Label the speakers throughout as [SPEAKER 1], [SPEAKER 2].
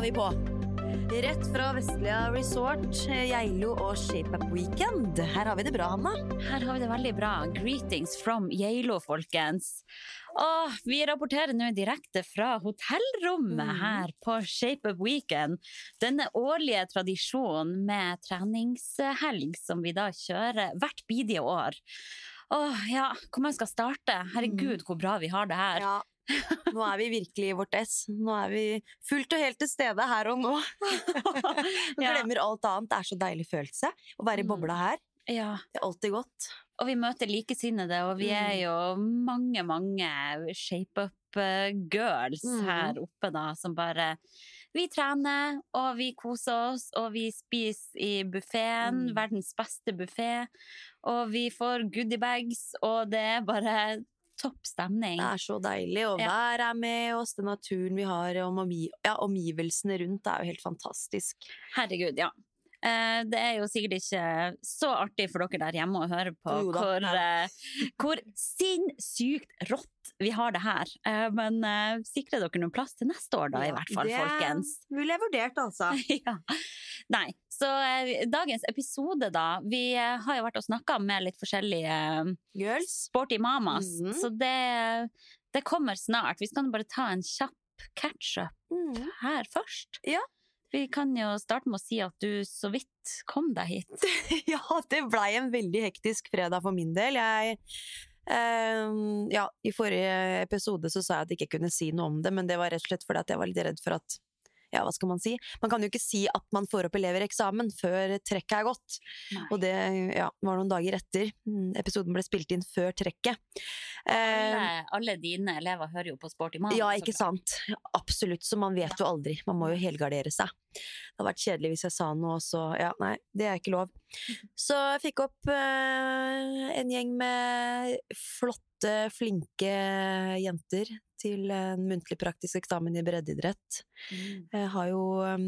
[SPEAKER 1] Var vi på. Rett fra Vestlia Resort, Geilo og ShapeUp Weekend. Her har vi det bra, Hanna.
[SPEAKER 2] Her har vi det veldig bra. Greetings from Geilo, folkens. Og vi rapporterer nå direkte fra hotellrommet
[SPEAKER 1] Mhm.
[SPEAKER 2] her på ShapeUp Weekend. Denne årlige tradisjonen med treningshelg som vi da kjører hvert bidige år. Åh, ja, hvor man skal starte? Herregud, hvor bra vi har det her.
[SPEAKER 1] Ja, nå er vi virkelig i vårt ess. Nå er vi fullt og helt til stede her og nå. Vi glemmer alt annet. Det er så deilig følelse å være i
[SPEAKER 2] Mm.
[SPEAKER 1] bobla her.
[SPEAKER 2] Ja.
[SPEAKER 1] Det er alltid godt.
[SPEAKER 2] Og vi møter likesinnede, og vi er
[SPEAKER 1] Mm.
[SPEAKER 2] jo mange, mange shape-up-girls
[SPEAKER 1] Mm.
[SPEAKER 2] her oppe, da, som bare Vi trener, og vi koser oss, og vi spiser i buffeen,
[SPEAKER 1] Mm.
[SPEAKER 2] verdens beste buffé, og vi får goodiebags, og det er bare topp stemning.
[SPEAKER 1] Det er så deilig, og været er med oss, den naturen vi har, og omgivelsene rundt er jo helt fantastisk.
[SPEAKER 2] Herregud, ja. Eh, det er jo sikkert ikke så artig for dere der hjemme å høre på
[SPEAKER 1] Jo
[SPEAKER 2] hvor, eh, hvor sinnssykt rått vi har det her. Eh, men sikrer dere noen plass til neste år, da, i hvert fall,
[SPEAKER 1] det
[SPEAKER 2] folkens?
[SPEAKER 1] ville jeg vurdert, altså.
[SPEAKER 2] ja. Nei, så dagens episode, da. Vi har jo vært og snakka med litt forskjellige
[SPEAKER 1] Girls.
[SPEAKER 2] sporty mamas,
[SPEAKER 1] Mhm.
[SPEAKER 2] så det, det kommer snart. Vi skal bare ta en kjapp catch-up
[SPEAKER 1] Mm.
[SPEAKER 2] her først.
[SPEAKER 1] Ja.
[SPEAKER 2] Vi kan jo starte med å si at du så vidt kom deg hit.
[SPEAKER 1] Ja, det blei en veldig hektisk fredag for min del. Jeg eh, Ja, i forrige episode så sa jeg at jeg ikke kunne si noe om det, men det var rett og slett fordi at jeg var litt redd for at ja, hva skal man si? Man kan jo ikke si at man får opp elever i eksamen før trekket er gått. Og det ja, var noen dager etter. Mm, Episoden ble spilt inn før trekket. Eh,
[SPEAKER 2] alle, alle dine elever hører jo på Sporty Mann.
[SPEAKER 1] ja, ikke sant. Absolutt. Så man vet jo aldri. Man må jo helgardere seg. Det hadde vært kjedelig hvis jeg sa noe, så Ja, nei, det er ikke lov. Så jeg fikk opp uh, en gjeng med flotte, flinke jenter til en muntlig praktisk eksamen i breddeidrett.
[SPEAKER 2] Mm.
[SPEAKER 1] Jeg har jo um,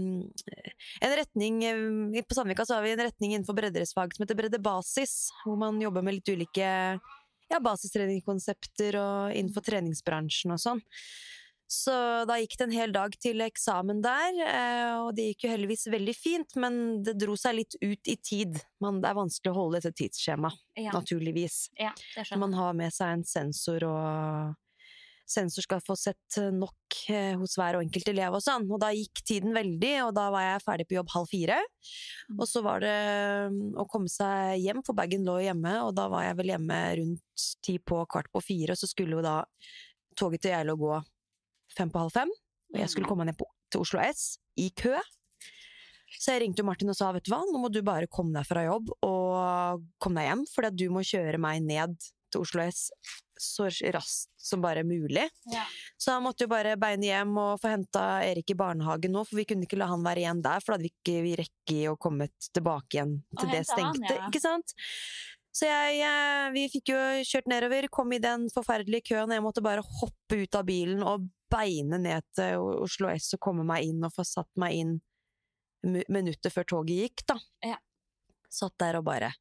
[SPEAKER 1] en retning um, På Sandvika så har vi en retning innenfor breddeidrettsfag som heter breddebasis, hvor man jobber med litt ulike ja, basistreningskonsepter og innenfor treningsbransjen og sånn. Så da gikk det en hel dag til eksamen der, eh, og det gikk jo heldigvis veldig fint, men det dro seg litt ut i tid. Man, det er vanskelig å holde dette tidsskjemaet,
[SPEAKER 2] Ja,
[SPEAKER 1] naturligvis.
[SPEAKER 2] ja, det
[SPEAKER 1] Når man har med seg en sensor og Sensor skal få sett nok eh, hos hver og enkelt elev og sånn. Og da gikk tiden veldig, og da var jeg ferdig på jobb halv fire. Og så var det mm, å komme seg hjem, for bagen lå hjemme, og da var jeg vel hjemme rundt ti på kvart på fire, og så skulle jo da toget til Geilo gå fem på halv fem, og jeg skulle komme ned på, til Oslo S i kø. Så jeg ringte Martin og sa vet du hva, nå må du bare komme deg fra jobb og komme deg hjem, for du må kjøre meg ned til Oslo S så raskt som bare mulig.
[SPEAKER 2] Ja.
[SPEAKER 1] Så han måtte jo bare beine hjem og få henta Erik i barnehagen nå, for vi kunne ikke la han være igjen der, for da hadde vi ikke vi rekke å komme tilbake igjen til
[SPEAKER 2] Og
[SPEAKER 1] det
[SPEAKER 2] stengte. han, ja.
[SPEAKER 1] ikke sant? Så jeg, eh, vi fikk jo kjørt nedover, kom i den forferdelige køen, og jeg måtte bare hoppe ut av bilen og beine ned til Oslo S og komme meg inn og få satt meg inn minuttet før toget gikk, da.
[SPEAKER 2] Ja.
[SPEAKER 1] Satt der og bare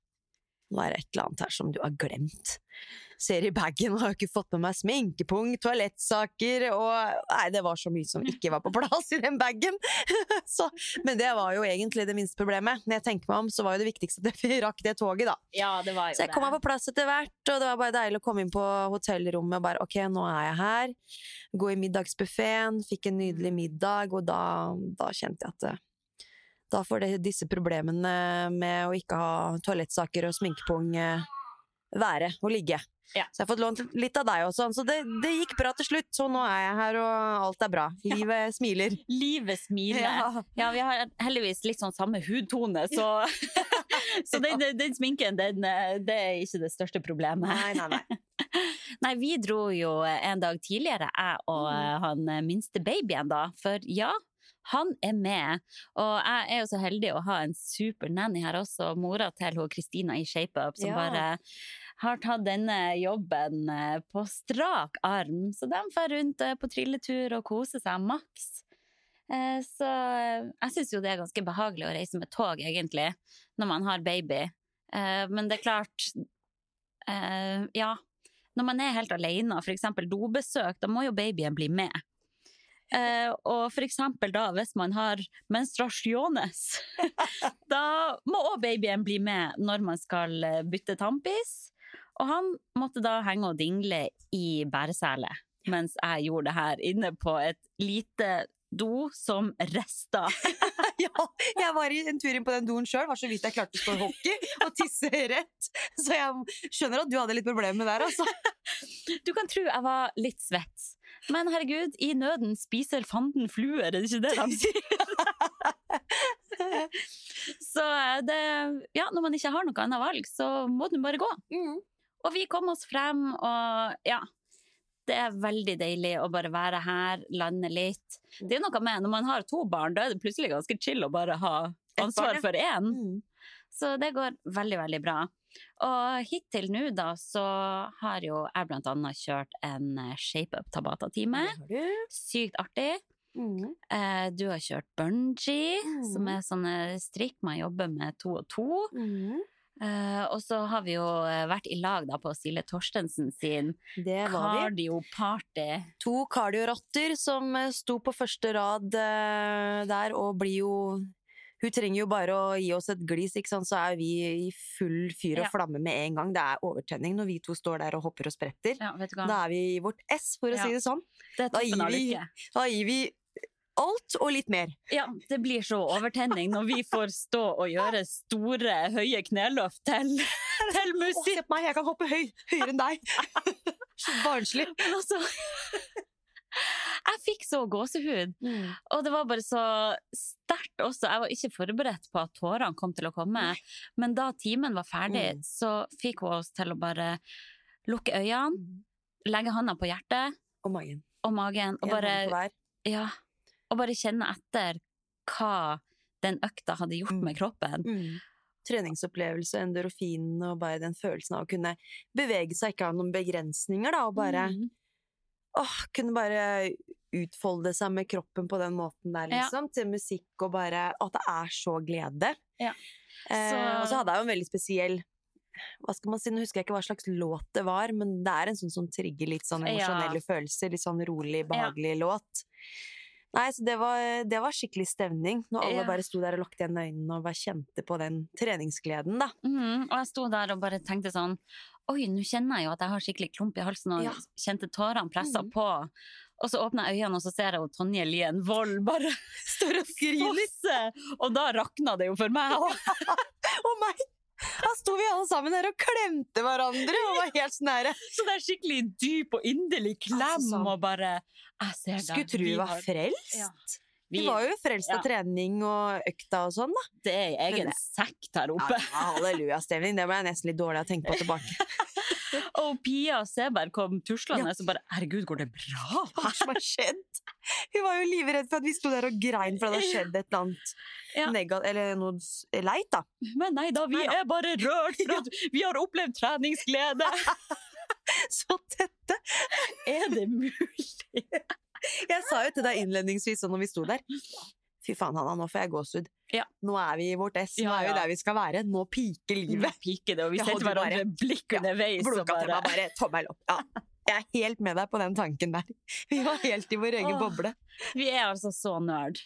[SPEAKER 1] Nå er det et eller annet her som du har glemt. Ser i bagen har ikke fått med meg sminkepung, toalettsaker og Nei, det var så mye som ikke var på plass i den bagen! men det var jo egentlig det minste problemet. Når jeg tenker meg om, så var jo det viktigste at jeg rakk det toget, da.
[SPEAKER 2] Ja, det var jo
[SPEAKER 1] Så jeg kom meg på plass etter hvert, og det var bare deilig å komme inn på hotellrommet og bare ok, nå er jeg her. Gå i middagsbuffeen, fikk en nydelig middag, og da, da kjente jeg at da får det, disse problemene med å ikke ha toalettsaker og sminkepung eh, være og ligge.
[SPEAKER 2] Ja.
[SPEAKER 1] Så jeg har fått lånt litt av deg også, så det, det gikk bra til slutt. Så nå er jeg her, og alt er bra. Livet smiler.
[SPEAKER 2] Livet smiler.
[SPEAKER 1] Ja.
[SPEAKER 2] Ja, vi har heldigvis litt sånn samme hudtone, så, så den, den, sminken, den, det er ikke det største problemet.
[SPEAKER 1] Nei, nei, nei.
[SPEAKER 2] Nei, vi dro jo en dag tidligere, jeg og mm. han minste babyen da, for ja, han er med. Og jeg er jo så heldig å ha en super nanny her også, mora til hun Kristina i ShapeUp, som
[SPEAKER 1] Ja.
[SPEAKER 2] bare har tatt denne jobben eh, på strak arm. Så de får rundt eh, på trilletur og koser seg maks. Eh, Så jeg syns jo det er ganske behagelig å reise med tog, egentlig, når man har baby. Men det er klart Ja, når man er helt alene, f.eks. dobesøk, da må jo babyen bli med. Eh, og for eksempel da, hvis man har menstruasjones, da må òg babyen bli med når man skal eh, bytte tannpis. Og han måtte da henge og dingle i bæresele, mens jeg gjorde det her inne på et lite do som resta.
[SPEAKER 1] Ja, jeg var i en tur inn på den doen sjøl, var så vidt jeg klarte å stå hockey og tisse rett. Så jeg skjønner at du hadde litt problemer der, altså.
[SPEAKER 2] Du kan tro jeg var litt svett. Men herregud, i nøden spiser fanden fluer, er det ikke det de sier? Så det Ja, når man ikke har noe annet valg, så må den bare gå.
[SPEAKER 1] Mm.
[SPEAKER 2] Og vi kom oss frem, og ja. Det er veldig deilig å bare være her, lande litt. Det er noe med, Når man har to barn, da er det plutselig ganske chill å bare ha ansvar for én.
[SPEAKER 1] Mm.
[SPEAKER 2] Så det går veldig, veldig bra. Og hittil nå, da, så har jo jeg blant annet kjørt en shape ShapeUp Tabata-time. Sykt artig.
[SPEAKER 1] Mm.
[SPEAKER 2] Eh, Du har kjørt bungee,
[SPEAKER 1] Mm.
[SPEAKER 2] som er sånne strikk man jobber med to og to.
[SPEAKER 1] Mm.
[SPEAKER 2] Uh, og så har vi jo eh, vært i lag da på Sille Torstensen sin cardio-party.
[SPEAKER 1] To kardiorotter som eh, sto på første rad uh, der, og blir jo Hun trenger jo bare å gi oss et glis, ikke sant? så er vi i full fyr og
[SPEAKER 2] Ja.
[SPEAKER 1] flamme med en gang. Det er overtenning når vi to står der og hopper og spretter.
[SPEAKER 2] Ja?
[SPEAKER 1] Da er vi i vårt ess, for å si det sånn.
[SPEAKER 2] det
[SPEAKER 1] da gir vi- Da gir vi alt og litt mer.
[SPEAKER 2] Ja, det blir så overtenning når vi får stå og gjøre store, høye kneløft til, til
[SPEAKER 1] Å,
[SPEAKER 2] musikk.
[SPEAKER 1] se på meg, jeg kan hoppe høy, høyere enn deg! Så barnslig.
[SPEAKER 2] Men altså Jeg fikk så gåsehud. Og det var bare så sterkt også. Jeg var ikke forberedt på at tårene kom til å komme. Men da timen var ferdig,
[SPEAKER 1] Mm.
[SPEAKER 2] så fikk hun oss til å bare lukke øynene, legge hånda på hjertet
[SPEAKER 1] Og magen.
[SPEAKER 2] og magen, og bare, ja, og bare kjenne etter hva den økta hadde gjort
[SPEAKER 1] Mm.
[SPEAKER 2] med kroppen.
[SPEAKER 1] Mm. Treningsopplevelse, endorfin og bare den følelsen av å kunne bevege seg, ikke ha noen begrensninger, da, og bare
[SPEAKER 2] Mm.
[SPEAKER 1] Åh, kunne bare utfolde seg med kroppen på den måten der,
[SPEAKER 2] Ja.
[SPEAKER 1] liksom. Til musikk og bare At det er så glede.
[SPEAKER 2] Ja.
[SPEAKER 1] Eh, og så hadde jeg jo en veldig spesiell hva skal man si, Nå husker jeg ikke hva slags låt det var, men det er en sånn som trigger litt sånn
[SPEAKER 2] Ja.
[SPEAKER 1] emosjonelle følelser. Litt sånn rolig, behagelig låt. Nei, så det var, det var skikkelig stemning, når alle
[SPEAKER 2] Ja.
[SPEAKER 1] bare sto der og lukket igjen øynene og bare kjente på den treningsgleden, da.
[SPEAKER 2] Mhm, Og jeg sto der og bare tenkte sånn Oi, nå kjenner jeg jo at jeg har skikkelig klump i halsen, og
[SPEAKER 1] Ja.
[SPEAKER 2] kjente tårene pressa
[SPEAKER 1] mm.
[SPEAKER 2] på. Og så åpner jeg øynene, og så ser jeg jo Tonje Lien Vold bare
[SPEAKER 1] Står og
[SPEAKER 2] fosse! Og da rakna det jo for meg òg.
[SPEAKER 1] Og meg! Da sto vi alle sammen her og klemte hverandre og var helt sånn nære.
[SPEAKER 2] Så det er skikkelig dyp og inderlig klem,
[SPEAKER 1] Altså, sånn.
[SPEAKER 2] og bare Jeg ser deg.
[SPEAKER 1] Skulle tro vi var frelst.
[SPEAKER 2] Ja.
[SPEAKER 1] Vi var jo frelst av
[SPEAKER 2] ja.
[SPEAKER 1] trening og økta og sånn, da.
[SPEAKER 2] Det er jeg
[SPEAKER 1] en
[SPEAKER 2] sekt her oppe.
[SPEAKER 1] Ja, halleluja, Hallelujastemning. Det ble jeg nesten litt dårlig av å tenke på tilbake.
[SPEAKER 2] Og Pia Seberg kom tuslende og bare Herregud, går det bra?
[SPEAKER 1] Hva som har skjedd? Vi var jo livredd for at vi sto der og grein for at det hadde skjedd et eller annet
[SPEAKER 2] Ja.
[SPEAKER 1] negat eller noe leit, da.
[SPEAKER 2] Men nei da, vi
[SPEAKER 1] Nei da.
[SPEAKER 2] er bare rørt for at vi har opplevd treningsglede.
[SPEAKER 1] Så dette
[SPEAKER 2] Er det mulig?
[SPEAKER 1] Jeg sa jo til deg innledningsvis sånn når vi sto der Fy faen, Hanna, nå får jeg gåsehud.
[SPEAKER 2] Ja.
[SPEAKER 1] Nå er vi i vårt ess. Nå er vi der vi skal være. Nå piker livet.
[SPEAKER 2] Nå piker det, og vi
[SPEAKER 1] du
[SPEAKER 2] hverandre blikk underveis. Ja,
[SPEAKER 1] Blunka til
[SPEAKER 2] bare-
[SPEAKER 1] meg bare tommel opp. Ja. Jeg er helt med deg på den tanken der. Vi var helt i vår egen
[SPEAKER 2] Åh.
[SPEAKER 1] boble.
[SPEAKER 2] Vi er altså så nerd.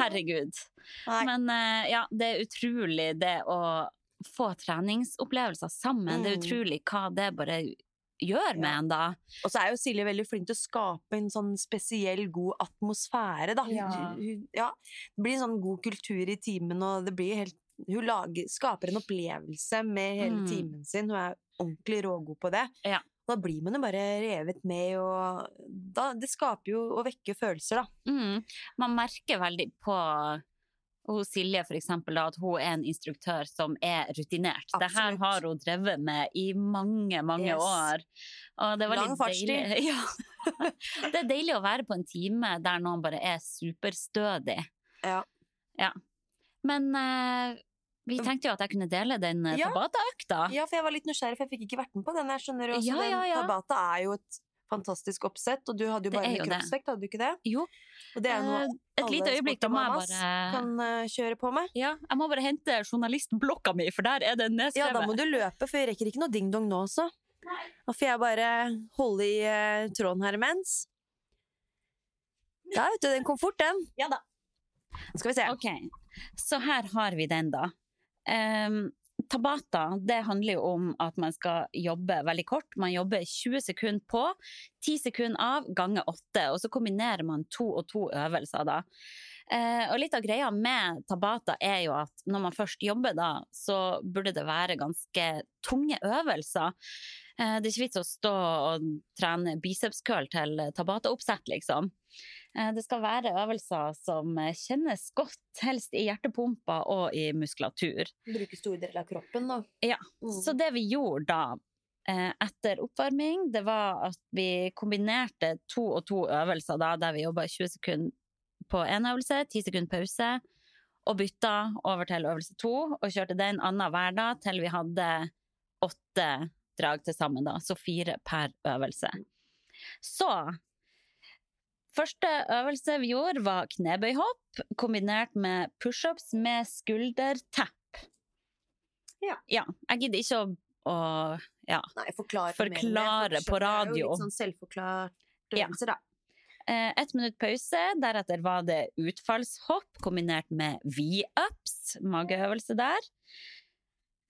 [SPEAKER 2] Herregud.
[SPEAKER 1] Nei.
[SPEAKER 2] Men eh, ja, det er utrolig det å få treningsopplevelser sammen. Det er
[SPEAKER 1] Mm.
[SPEAKER 2] utrolig hva det bare gjør med en da.
[SPEAKER 1] Og så er jo Silje veldig flink til å skape en sånn spesiell god atmosfære, da.
[SPEAKER 2] Ja.
[SPEAKER 1] hun- ja. Det blir en sånn god kultur i timen, og det blir helt hun lager, skaper en opplevelse med hele
[SPEAKER 2] Mm.
[SPEAKER 1] timen sin. Hun er ordentlig rågod på det.
[SPEAKER 2] Ja.
[SPEAKER 1] Da blir man jo bare revet med, og da, det skaper jo og vekker følelser, da.
[SPEAKER 2] Mm. Man merker veldig på hos Silje for eksempel, at hun er en instruktør som er rutinert. Det her har hun drevet med i mange, mange
[SPEAKER 1] Yes.
[SPEAKER 2] år. Og det var
[SPEAKER 1] Lang fartstid.
[SPEAKER 2] deilig. Ja. Det er deilig å være på en time der noen bare er superstødig.
[SPEAKER 1] Ja.
[SPEAKER 2] Ja. Men eh, vi tenkte jo at jeg kunne dele den eh,
[SPEAKER 1] Ja.
[SPEAKER 2] Tabata-økta.
[SPEAKER 1] Ja, for jeg var litt nysgjerrig, for jeg fikk ikke vært med på den. Jeg skjønner jo også,
[SPEAKER 2] Ja, ja, ja.
[SPEAKER 1] den Tabata er jo et fantastisk oppsett, og du hadde jo bare
[SPEAKER 2] det.
[SPEAKER 1] kroppsvekt, hadde du ikke det?
[SPEAKER 2] Jo.
[SPEAKER 1] Og det er noe
[SPEAKER 2] uh, Et lite øyeblikk, da må jeg bare
[SPEAKER 1] kan uh, kjøre på med.
[SPEAKER 2] Ja, jeg må bare hente journalistblokka mi, for der er det
[SPEAKER 1] Ja, da må du løpe, for vi rekker ikke noe ding-dong nå også. Da får jeg bare holde i uh, tråden her imens. Ja, vet du, den kom fort, den.
[SPEAKER 2] Ja da.
[SPEAKER 1] Skal vi se.
[SPEAKER 2] Ok, så her har vi den da. Ehm, tabata, det handler jo om at man skal jobbe veldig kort. Man jobber 20 sekunder på, 10 sekunder av, ganger 8, og så kombinerer man to og to øvelser da. Eh, og litt av greia med tabata er jo at når man først jobber da, så burde det være ganske tunge øvelser. Eh, det er ikke vits å stå og trene bicepskøl til tabata-oppsett, liksom. Eh, Det skal være øvelser som kjennes godt, helst i hjertepumpa og i muskulatur.
[SPEAKER 1] Bruke store deler av kroppen, da.
[SPEAKER 2] Ja,
[SPEAKER 1] Mm.
[SPEAKER 2] Så det vi gjorde da, eh, etter oppvarming, det var at vi kombinerte to og to øvelser da, der vi jobba 20 sekunder på én øvelse, 10 sekunder pause, og bytta over til øvelse to, og kjørte den annenhver dag til vi hadde åtte drag til sammen, da, så fire per øvelse. Så Første øvelse vi gjorde, var knebøyhopp, kombinert med pushups med skuldertepp.
[SPEAKER 1] Ja.
[SPEAKER 2] Jeg gidder ikke å, å ja.
[SPEAKER 1] Nei, forklare,
[SPEAKER 2] Forklare på radio.
[SPEAKER 1] Det er jo litt sånn selvforklart
[SPEAKER 2] Ja.
[SPEAKER 1] da.
[SPEAKER 2] Eh, Ett minutt pause, deretter var det utfallshopp kombinert med V-ups, mageøvelse der.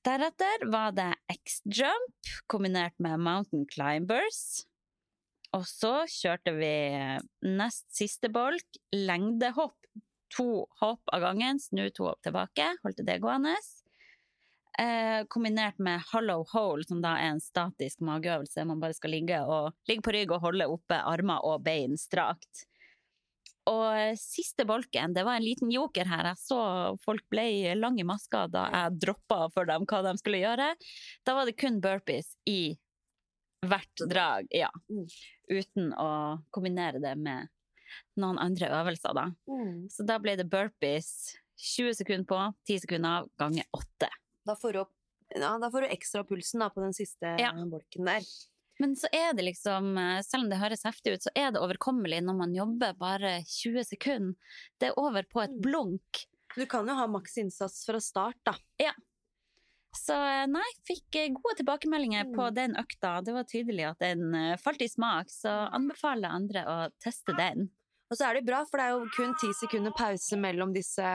[SPEAKER 2] Deretter var det X-jump kombinert med mountain climbers. Og så kjørte vi nest siste bolk, lengdehopp. To hopp av gangen, snu to hopp tilbake, holdt det gående. Eh, kombinert med hollow hole, som da er en statisk mageøvelse. Man bare skal ligge, og, ligge på rygg og holde oppe armer og bein strakt. Og eh, siste bolken, det var en liten joker her. Jeg så folk ble lang i maska da jeg droppa for dem hva de skulle gjøre. Da var det kun burpees i hvert drag, ja.
[SPEAKER 1] Mm.
[SPEAKER 2] Uten å kombinere det med noen andre øvelser, da.
[SPEAKER 1] Mm.
[SPEAKER 2] Så da ble det burpees 20 sekunder på, 10 sekunder av, ganger 8.
[SPEAKER 1] Da får du opp ja, da får du ekstra pulsen da, på den siste
[SPEAKER 2] Ja.
[SPEAKER 1] bolken der.
[SPEAKER 2] Men så er det liksom, eh, selv om det høres heftig ut, så er det overkommelig når man jobber bare 20 sekunder. Det er over på et
[SPEAKER 1] Mm.
[SPEAKER 2] blunk.
[SPEAKER 1] Du kan jo ha maks innsats fra start, da. Ja.
[SPEAKER 2] Så eh, nei, fikk eh, gode tilbakemeldinger på
[SPEAKER 1] Mm.
[SPEAKER 2] den økta. Det var tydelig at den falt i smak, så anbefaler andre å teste den.
[SPEAKER 1] Og så er det bra, for det er jo kun ti sekunder pause mellom disse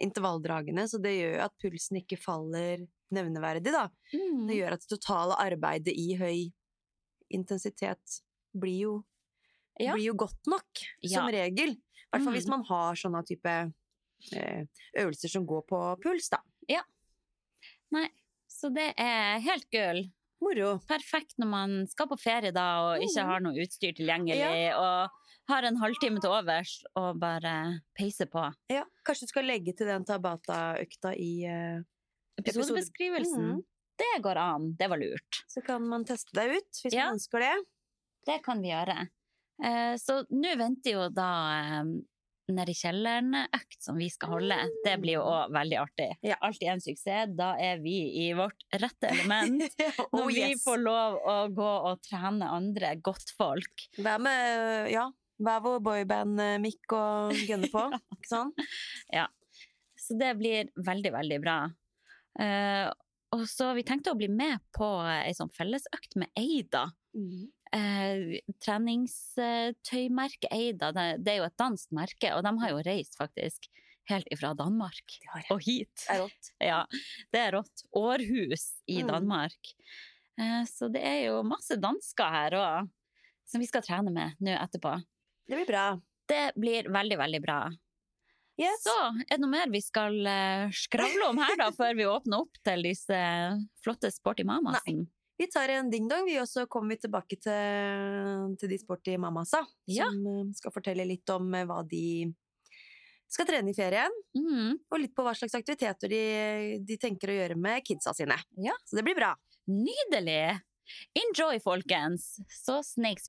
[SPEAKER 1] intervalldragene, så det gjør jo at pulsen ikke faller nevneverdig, da.
[SPEAKER 2] Mm.
[SPEAKER 1] Det gjør at det totale arbeidet i høy intensitet blir jo,
[SPEAKER 2] Ja.
[SPEAKER 1] blir jo godt nok, som regel. I hvert fall hvis
[SPEAKER 2] Mm.
[SPEAKER 1] man har sånne type eh, øvelser som går på puls, da.
[SPEAKER 2] Nei, så det er helt gull.
[SPEAKER 1] Moro.
[SPEAKER 2] Perfekt når man skal på ferie da og ikke
[SPEAKER 1] Mhm.
[SPEAKER 2] har noe utstyr tilgjengelig, og har en halvtime til overs og bare peiser på.
[SPEAKER 1] Ja, kanskje du skal legge til den Tabata-økta i uh,
[SPEAKER 2] Episodebeskrivelsen,
[SPEAKER 1] Mhm.
[SPEAKER 2] Det går an. Det var lurt.
[SPEAKER 1] Så kan man teste deg ut, hvis
[SPEAKER 2] Ja.
[SPEAKER 1] man ønsker det.
[SPEAKER 2] Det kan vi gjøre. Eh, så nå venter jo da eh, nede i kjelleren-økt som vi skal holde. Det blir jo òg veldig artig.
[SPEAKER 1] Ja.
[SPEAKER 2] Alltid en suksess. Da er vi i vårt rette element. Når
[SPEAKER 1] oh,
[SPEAKER 2] vi
[SPEAKER 1] yes.
[SPEAKER 2] får lov å gå og trene andre godtfolk.
[SPEAKER 1] Hva med ja, hver vår boyband-mikk og gunne på? Ikke sånn?
[SPEAKER 2] Så det blir veldig, veldig bra. Eh, og så vi tenkte å bli med på ei sånn fellesøkt med Eida. Eh, treningstøymerket Eida, det, det er jo et dansk merke, og de har jo reist faktisk helt ifra Danmark og hit.
[SPEAKER 1] Det er rått.
[SPEAKER 2] Ja, det er rått. Århus i
[SPEAKER 1] Mm.
[SPEAKER 2] Danmark. Eh, så det er jo masse dansker her òg, som vi skal trene med nå etterpå.
[SPEAKER 1] Det blir bra.
[SPEAKER 2] Det blir veldig, veldig bra.
[SPEAKER 1] Yes.
[SPEAKER 2] Så er det noe mer vi skal eh, skravle om her, da, før vi åpner opp til disse flotte sporty mamasene?
[SPEAKER 1] Vi tar en ding-dong, vi, og så kommer vi tilbake til, til de sporty mamasa.
[SPEAKER 2] Ja.
[SPEAKER 1] Som eh, skal fortelle litt om eh, hva de skal trene i ferien.
[SPEAKER 2] Mm.
[SPEAKER 1] Og litt på hva slags aktiviteter de, de tenker å gjøre med kidsa sine.
[SPEAKER 2] Ja.
[SPEAKER 1] Så det blir bra.
[SPEAKER 2] Nydelig! Enjoy, folkens! Så Snakes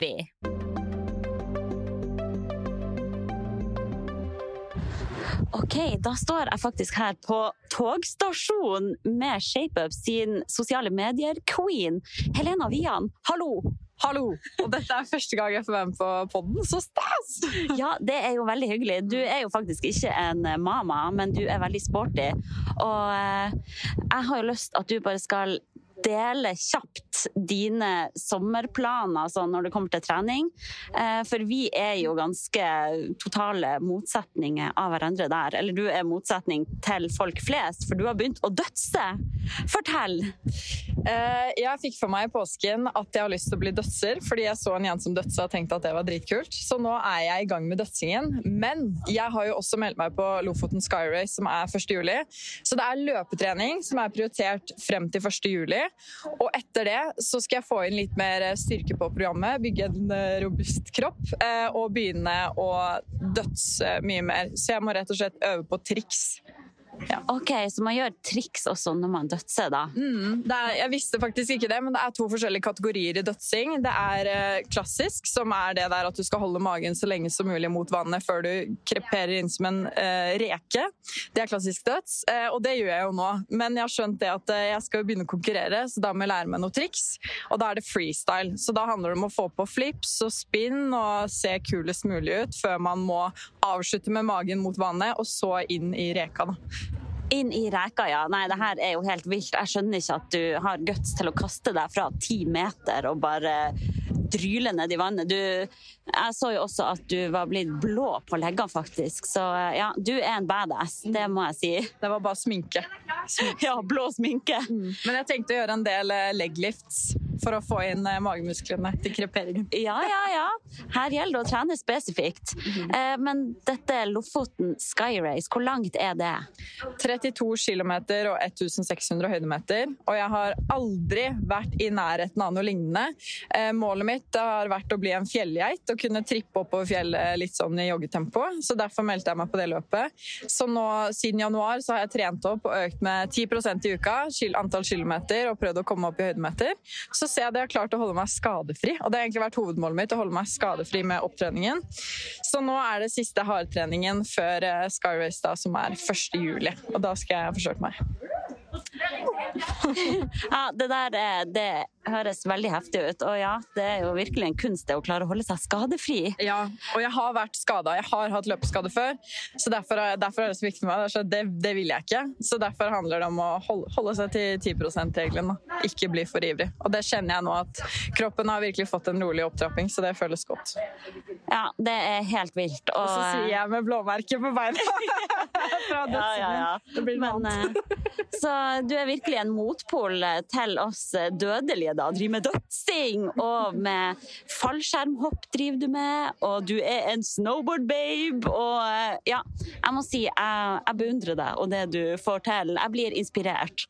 [SPEAKER 2] vi. Ok, da står jeg faktisk her på togstasjonen med ShapeUp sin sosiale medier-queen, Helena Vian. Hallo!
[SPEAKER 3] Hallo! Og dette er første gang jeg får være med på podden. Så stas!
[SPEAKER 2] Ja, det er jo veldig hyggelig. Du er jo faktisk ikke en mama, men du er veldig sporty. Og eh, jeg har jo lyst at du bare skal dele kjapt dine sommerplaner sånn når det kommer til trening. Eh, For vi er jo ganske totale motsetninger av hverandre der. Eller du er motsetning til folk flest, for du har begynt å dødse. Fortell!
[SPEAKER 3] Eh, Jeg fikk for meg i påsken at jeg har lyst til å bli dødser, fordi jeg så en jente som dødsa og tenkte at det var dritkult. Så nå er jeg i gang med dødsingen. Men jeg har jo også meldt meg på Lofoten Sky Race, som er 1. juli. Så det er løpetrening som er prioritert frem til 1. Og etter det så skal jeg få inn litt mer styrke på programmet, bygge en eh, robust kropp eh, og begynne å dødse mye mer. Så jeg må rett og slett øve på triks.
[SPEAKER 2] Ok, Så man gjør triks også når man dødser, da?
[SPEAKER 3] Mm, er, jeg visste faktisk ikke det, men det er to forskjellige kategorier i dødsing. Det er eh, klassisk, som er det der at du skal holde magen så lenge som mulig mot vannet før du kreperer inn som en eh, reke. Det er klassisk døds, eh, og det gjør jeg jo nå. Men jeg har skjønt det at eh, jeg skal jo begynne å konkurrere, så da må jeg lære meg noen triks. Og da er det freestyle. Så da handler det om å få på flips og spinn og se kulest mulig ut før man må avslutte med magen mot vannet, og så inn i reka. da.
[SPEAKER 2] Inn i reka, ja. Nei, det her er jo helt vilt. Jeg skjønner ikke at du har guts til å kaste deg fra ti meter og bare dryle ned i vannet. Du, jeg så jo også at du var blitt blå på leggene, faktisk. Så ja, du er en badass. Det må jeg si.
[SPEAKER 3] Det var bare sminke.
[SPEAKER 2] Ja, blå sminke.
[SPEAKER 3] Men jeg tenkte å gjøre en del eh, leglifts for å få inn eh, magemusklene til kreperingen.
[SPEAKER 2] Ja, ja, ja. Her gjelder det å trene spesifikt. Eh, men dette Lofoten Sky Race, hvor langt er det?
[SPEAKER 3] 32 km og 1600 høydemeter. Og jeg har aldri vært i nærheten av noe lignende. Målet mitt har vært å bli en fjellgeit og kunne trippe oppover fjellet litt sånn i joggetempo. Så derfor meldte jeg meg på det løpet. Så nå siden januar så har jeg trent opp og økt med 10% i uka, antall kilometer, og prøvd å komme opp i høydemeter. Så ser jeg at jeg har klart å holde meg skadefri. Og det har egentlig vært hovedmålet mitt, å holde meg skadefri med opptreningen. Så nå er det siste hardtreningen før eh, Sky Race, da, som er 1. juli. Og da skal jeg forsøke meg.
[SPEAKER 2] Ja, det der eh, det høres veldig heftig ut. Og ja, det er jo virkelig en kunst det å klare å holde seg skadefri.
[SPEAKER 3] Ja, og jeg har vært skada. Jeg har hatt løpeskade før. Så derfor, er- derfor er det så viktig for meg. Det, det vil jeg ikke. Så derfor handler det om å holde, holde seg til 10 %-regelen. Ikke bli for ivrig. Og det kjenner jeg nå at kroppen har virkelig fått en rolig opptrapping, så det føles godt.
[SPEAKER 2] Ja, det er helt vilt. Og,
[SPEAKER 3] Og så sier jeg med blåmerke på beina. Fra
[SPEAKER 2] ja, ja, ja.
[SPEAKER 3] Det blir noe annet.
[SPEAKER 2] eh, så du er virkelig en motpol eh, til oss dødelige da? Driver med dødsing, og med fallskjermhopp driver du med, og du er en snowboard-babe, og eh, ja, jeg må si jeg, jeg beundrer deg og det du får til. Jeg blir inspirert.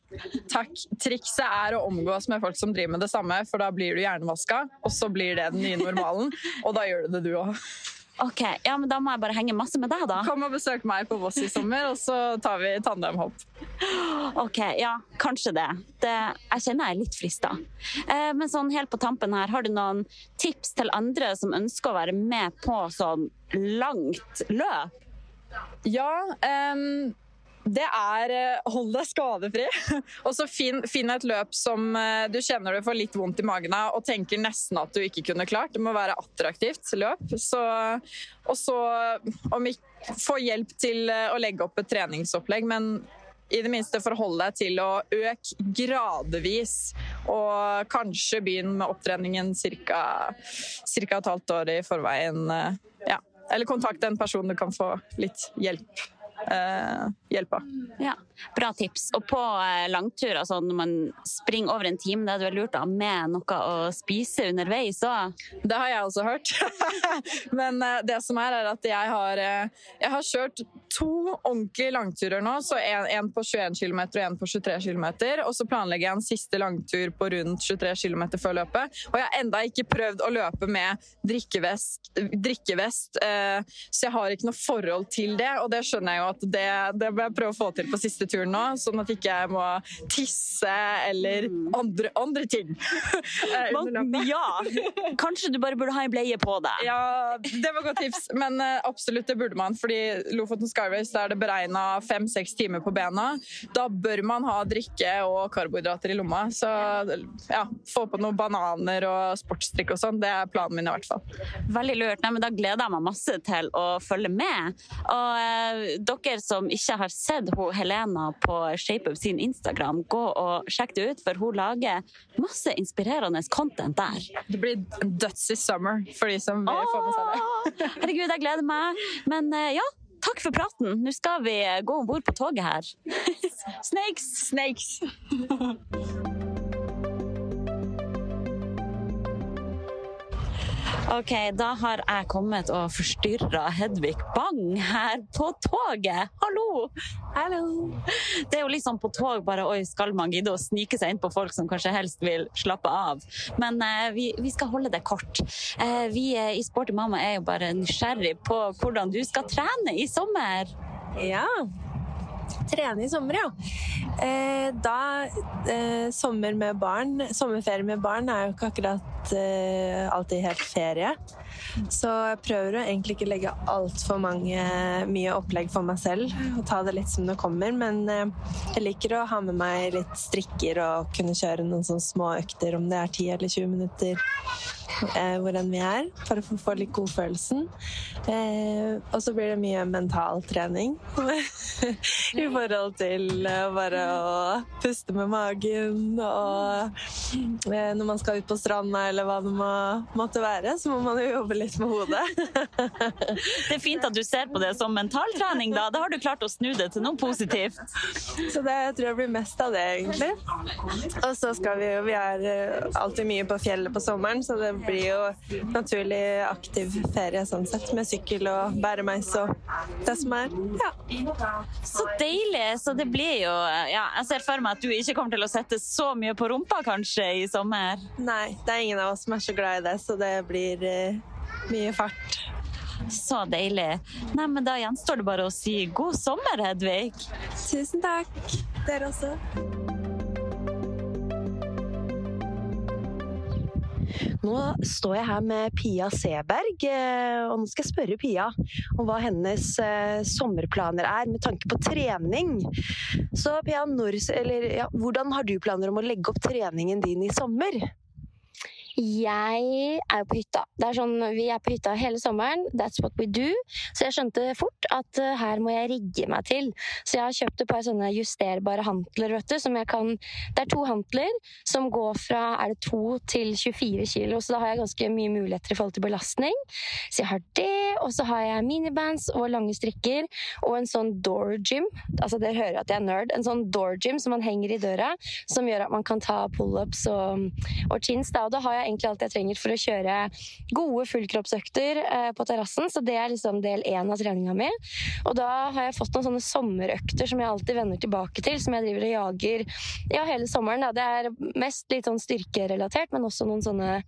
[SPEAKER 3] Takk. Trikset er å omgås med folk som driver med det samme, for da blir du hjernevaska, og så blir det den nye normalen, og da gjør du det du òg.
[SPEAKER 2] Ok, ja, men Da må jeg bare henge masse med deg, da.
[SPEAKER 3] Kom og besøk meg på Voss i sommer, og så tar vi tandemhopp.
[SPEAKER 2] Ok, ja, kanskje det. det jeg kjenner jeg er litt frista. Eh, men sånn helt på tampen her, har du noen tips til andre som ønsker å være med på sånn langt løp?
[SPEAKER 3] Ja, em, det er eh, hold deg skadefri. Og så finn, finn et løp som eh, du kjenner du får litt vondt i magen av og tenker nesten at du ikke kunne klart. Det må være attraktivt løp. Så, og så om ikke, få hjelp til eh, å legge opp et treningsopplegg, men i det minste forholde deg til å øke gradvis. Og kanskje begynne med opptreningen ca. et halvt år i forveien. Ja. Eller kontakte en person du kan få litt hjelp. Eh, hjelp av.
[SPEAKER 2] Ja, Bra tips. Og på langturer, langtur, altså når man springer over en time, da er det vel lurt å ha med noe å spise underveis òg?
[SPEAKER 3] Det har jeg også hørt. Men eh, det som er, er at jeg har, eh, jeg har kjørt to ordentlige langturer nå. Så en, en på 21 km og en på 23 km. Og så planlegger jeg en siste langtur på rundt 23 km før løpet. Og jeg har enda ikke prøvd å løpe med drikkevest, drikkevest eh, så jeg har ikke noe forhold til det. Og det skjønner jeg jo at det, det må jeg prøve å få til på siste turen nå, sånn at ikke jeg må tisse eller andre, andre ting. Man.
[SPEAKER 2] Ja! Kanskje du bare burde ha en bleie på deg?
[SPEAKER 3] Ja, det var godt tips, men eh, absolutt det burde man. fordi Lofoten Skyways er det beregna fem-seks timer på bena. Da bør man ha drikke og karbohydrater i lomma. Så ja, få på noen bananer og sportsdrikk og sånn. Det er planen min i hvert fall.
[SPEAKER 2] Veldig lurt. Nei, men da gleder jeg meg masse til å følge med. Og eh, dere som ikke har sett hun Helena på ShapeUp sin Instagram, gå og sjekk det ut, for hun lager masse inspirerende content der.
[SPEAKER 3] Det blir en dødsig summer for de som vil få med seg det.
[SPEAKER 2] Herregud, jeg gleder meg. Men eh, ja, takk for praten. Nå skal vi gå om bord på toget her. Snakes!
[SPEAKER 3] Snakes!
[SPEAKER 2] Ok, da har jeg kommet og forstyrra Hedvig Bang her på toget. Hallo! Hallo! Det er jo litt sånn på tog bare Oi, skal man gidde å snike seg inn på folk som kanskje helst vil slappe av? Men eh, vi, vi skal holde det kort. Eh, vi eh, i Sporty mamma er jo bare nysgjerrig på hvordan du skal trene i sommer.
[SPEAKER 4] Ja. Trene i sommer, ja. Eh, da eh, Sommer med barn Sommerferie med barn er jo ikke akkurat eh, alltid helt ferie. Så jeg prøver å egentlig ikke legge altfor mye opplegg for meg selv. Og ta det litt som det kommer. Men eh, jeg liker å ha med meg litt strikker og kunne kjøre noen sånne små økter, om det er 10 eller 20 minutter hvor enn vi er, for å få- få litt godfølelsen. Eh, og så blir det mye mental trening i forhold til eh, bare å puste med magen og eh, når man skal ut på stranda eller hva det må, måtte være, så må man jo jobbe litt med hodet.
[SPEAKER 2] Det er fint at du ser på det som mentaltrening, da. Da har du klart å snu det til noe positivt.
[SPEAKER 4] Så det jeg tror jeg blir mest av det, egentlig. Og så skal vi jo Vi er eh, alltid mye på fjellet på sommeren, så det blir jo naturlig aktiv ferie sånn sett, med sykkel og bæremeis og det som er. Ja.
[SPEAKER 2] Så deilig! Så det blir jo Ja, jeg ser for meg at du ikke kommer til å sette så mye på rumpa, kanskje, i sommer.
[SPEAKER 4] Nei, det er ingen av oss som er så glad i det, så det blir eh, mye fart.
[SPEAKER 2] Så deilig. Nei, men da gjenstår det bare å si god sommer, Hedvig.
[SPEAKER 4] Tusen takk. Dere også.
[SPEAKER 1] Nå står jeg her med Pia Seberg, eh, og nå skal jeg spørre Pia om hva hennes eh, sommerplaner er med tanke på trening. Så Pia, når, eller, ja, hvordan har du planer om å legge opp treningen din i sommer?
[SPEAKER 5] Jeg er jo på hytta. Det er sånn, Vi er på hytta hele sommeren. That's what we do. Så jeg skjønte fort at uh, her må jeg rigge meg til. Så jeg har kjøpt et par sånne justerbare hantler. vet du, som jeg kan, Det er to hantler som går fra er det 2 til 24 kilo, så da har jeg ganske mye muligheter i forhold til belastning. Så jeg har det, og så har jeg minibands og lange strikker og en sånn door gym. Altså Dere hører at jeg er nerd. En sånn door gym som man henger i døra, som gjør at man kan ta pullups og, og chins. Da. Og da har jeg egentlig alt jeg trenger for å kjøre gode fullkroppsøkter eh, på terrassen. Så det er liksom del én av treninga mi. Og da har jeg fått noen sånne sommerøkter som jeg alltid vender tilbake til, som jeg driver og jager ja, hele sommeren. Da. Det er mest litt sånn styrkerelatert, men også noen sånne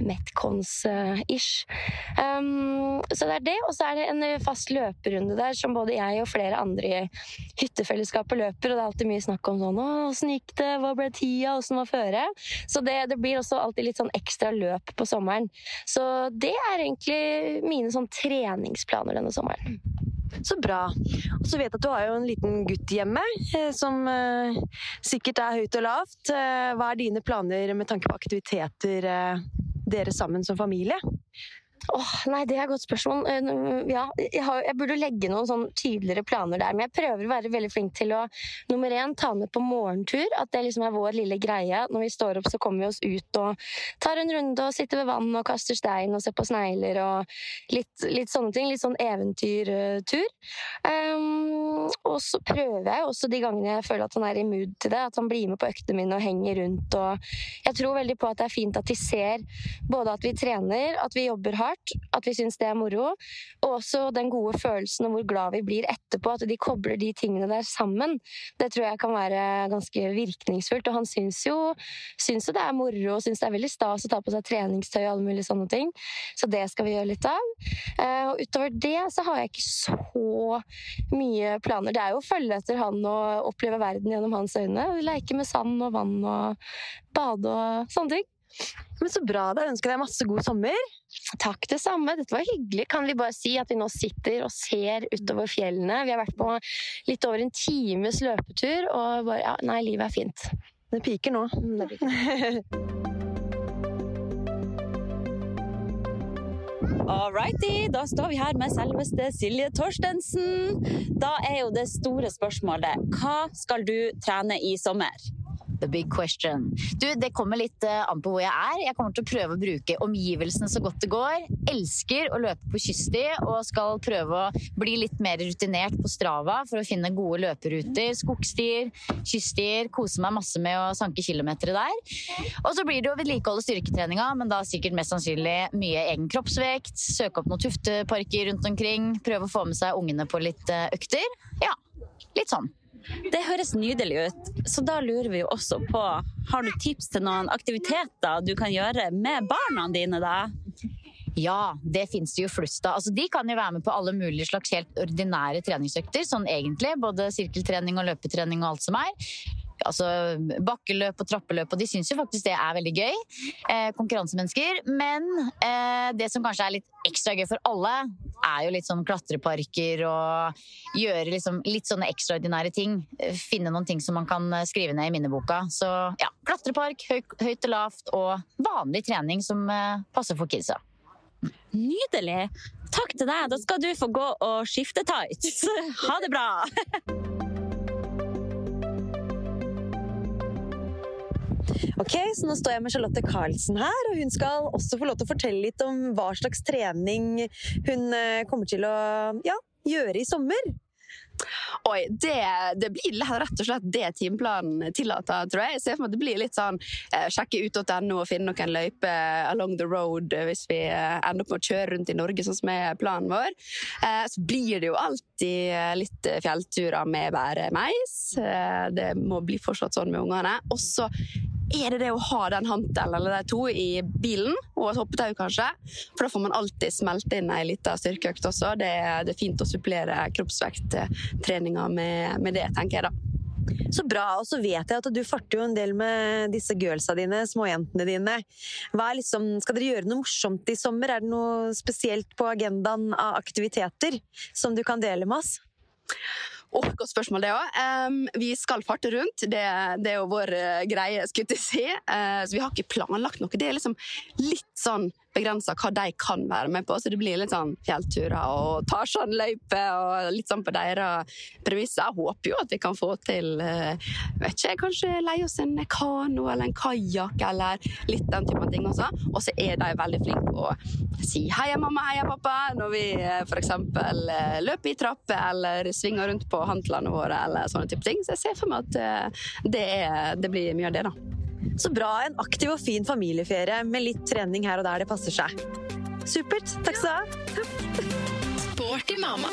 [SPEAKER 5] Metcons-ish. Um, så det er det, og så er det en fast løperunde der som både jeg og flere andre i hyttefellesskapet løper, og det er alltid mye snakk om sånn 'Åssen gikk det? Hva ble tida? Åssen var føret?' Så det, det, blir også alltid litt sånn ekstra løp på sommeren. Så det er egentlig mine sånn treningsplaner denne sommeren.
[SPEAKER 1] Så bra. Og så vet jeg at du har jo en liten gutt hjemme eh, som eh, sikkert er høyt og lavt. Eh, hva er dine planer med tanke på aktiviteter dere sammen som familie?
[SPEAKER 5] Åh, nei, Det er et godt spørsmål. Eh, ja, jeg, har, jeg, burde legge noen sånn tydeligere planer der. Men jeg prøver å være veldig flink til å nummer én, ta med på morgentur. At det liksom er vår lille greie. Når vi står opp, så kommer vi oss ut og tar en runde og sitter ved vann og kaster stein og ser på snegler og litt, litt sånne ting. Litt sånn eventyrtur. Um, og så prøver jeg også de gangene jeg føler at han er i mood til det, at han blir med på øktene mine og henger rundt. Og jeg tror veldig på at det er fint at de ser både at vi trener, at vi jobber hardt hardt, at vi syns det er moro. Og også den gode følelsen og hvor glad vi blir etterpå, at de kobler de tingene der sammen. Det tror jeg kan være ganske virkningsfullt. Og han syns jo, syns jo det er moro og syns det er veldig stas å ta på seg treningstøy og alle mulige sånne ting. Så det skal vi gjøre litt av. Eh, og utover det så har jeg ikke så mye planer. Det er jo å følge etter han og oppleve verden gjennom hans øyne. Leke med sand og vann og bade og sånne ting.
[SPEAKER 1] Men Så bra. Da ønsker jeg deg masse god sommer.
[SPEAKER 5] Takk, det samme. Dette var hyggelig. Kan vi bare si at vi nå sitter og ser utover fjellene? Vi har vært på litt over en times løpetur, og bare Ja, nei, livet er fint.
[SPEAKER 1] Det piker nå.
[SPEAKER 5] Mm, det piker.
[SPEAKER 2] Alrighty, da står vi her med selveste Silje Torstensen. Da er jo det store spørsmålet hva skal du trene i sommer?
[SPEAKER 6] The question. Du, Det kommer litt uh, an på hvor jeg er. Jeg kommer til å prøve å bruke omgivelsene så godt det går. Elsker å løpe på kysti og skal prøve å bli litt mer rutinert på Strava for å finne gode løperuter. Skogstier, kyststier. Kose meg masse med å sanke kilometer der. Og så blir det å vedlikeholde styrketreninga, men da sikkert mest sannsynlig mye egen kroppsvekt. Søke opp noen tufteparker rundt omkring. Prøve å få med seg ungene på litt uh, økter. Ja, litt sånn.
[SPEAKER 2] Det høres nydelig ut. Så da lurer vi jo også på, har du tips til noen aktiviteter du kan gjøre med barna dine, da?
[SPEAKER 6] Ja, det finnes det jo flust av. Altså, de kan jo være med på alle mulige slags helt ordinære treningsøkter, sånn egentlig. Både sirkeltrening og løpetrening og alt som er altså, bakkeløp og trappeløp, og de syns jo faktisk det er veldig gøy. Eh, konkurransemennesker. Men eh, det som kanskje er litt ekstra gøy for alle, er jo litt sånn klatreparker og gjøre liksom litt sånne ekstraordinære ting. Finne noen ting som man kan eh, skrive ned i minneboka. Så ja, klatrepark, høy, høyt og lavt, og vanlig trening som eh, passer for kidsa.
[SPEAKER 2] Nydelig! Takk til deg. Da skal du få gå og skifte tights. Ha det bra!
[SPEAKER 1] Ok, så Nå står jeg med Charlotte Carlsen her, og hun skal også få lov til å fortelle litt om hva slags trening hun eh, kommer til å ja, gjøre i sommer.
[SPEAKER 7] Oi, det, det, blir rett og slett det timeplanen tillater, tror jeg. Jeg ser for meg at det blir litt sånn eh, sjekke ut.no og finne noen løyper along the road hvis vi eh, ender opp med å kjøre rundt i Norge, sånn som er planen vår. Eh, så blir det jo alltid eh, litt fjellturer med bare meis. Eh, det må bli fortsatt sånn med ungene. Og så er det det å ha den hantelen eller de to i bilen, og et hoppetau kanskje. For da får man alltid smelte inn ei lita styrkeøkt også. Det, det, er fint å supplere kroppsvekttreninga med, med det, tenker jeg da.
[SPEAKER 1] Så bra. Og så vet jeg at du farter jo en del med disse girlsa dine, småjentene dine. Liksom, skal dere gjøre noe morsomt i sommer? Er det noe spesielt på agendaen av aktiviteter som du kan dele med oss?
[SPEAKER 7] Åh, godt spørsmål, det òg. vi skal farte rundt. Det, det er jo vår uh, greie, skulle jeg si. Uh, så vi har ikke planlagt noe. Det er liksom litt sånn begrensa hva de kan være med på. Så det blir litt sånn fjellturer og Tarzan-løype og litt sånn på deres premisser. Jeg håper jo at vi kan få til uh, vet ikke, kanskje leie oss en kano eller en kajakk eller litt den typen ting også. Og så er de veldig flinke på å si 'heia mamma, heia pappa' når vi f.eks. løper i trapper eller svinger rundt på håndklærne våre eller sånne type ting. Så jeg ser for meg at det, er, det blir mye av det, da.
[SPEAKER 1] Så bra. En aktiv og fin familieferie med litt trening her og der det passer seg. Supert. Takk skal du ha.
[SPEAKER 8] Sporty mamma.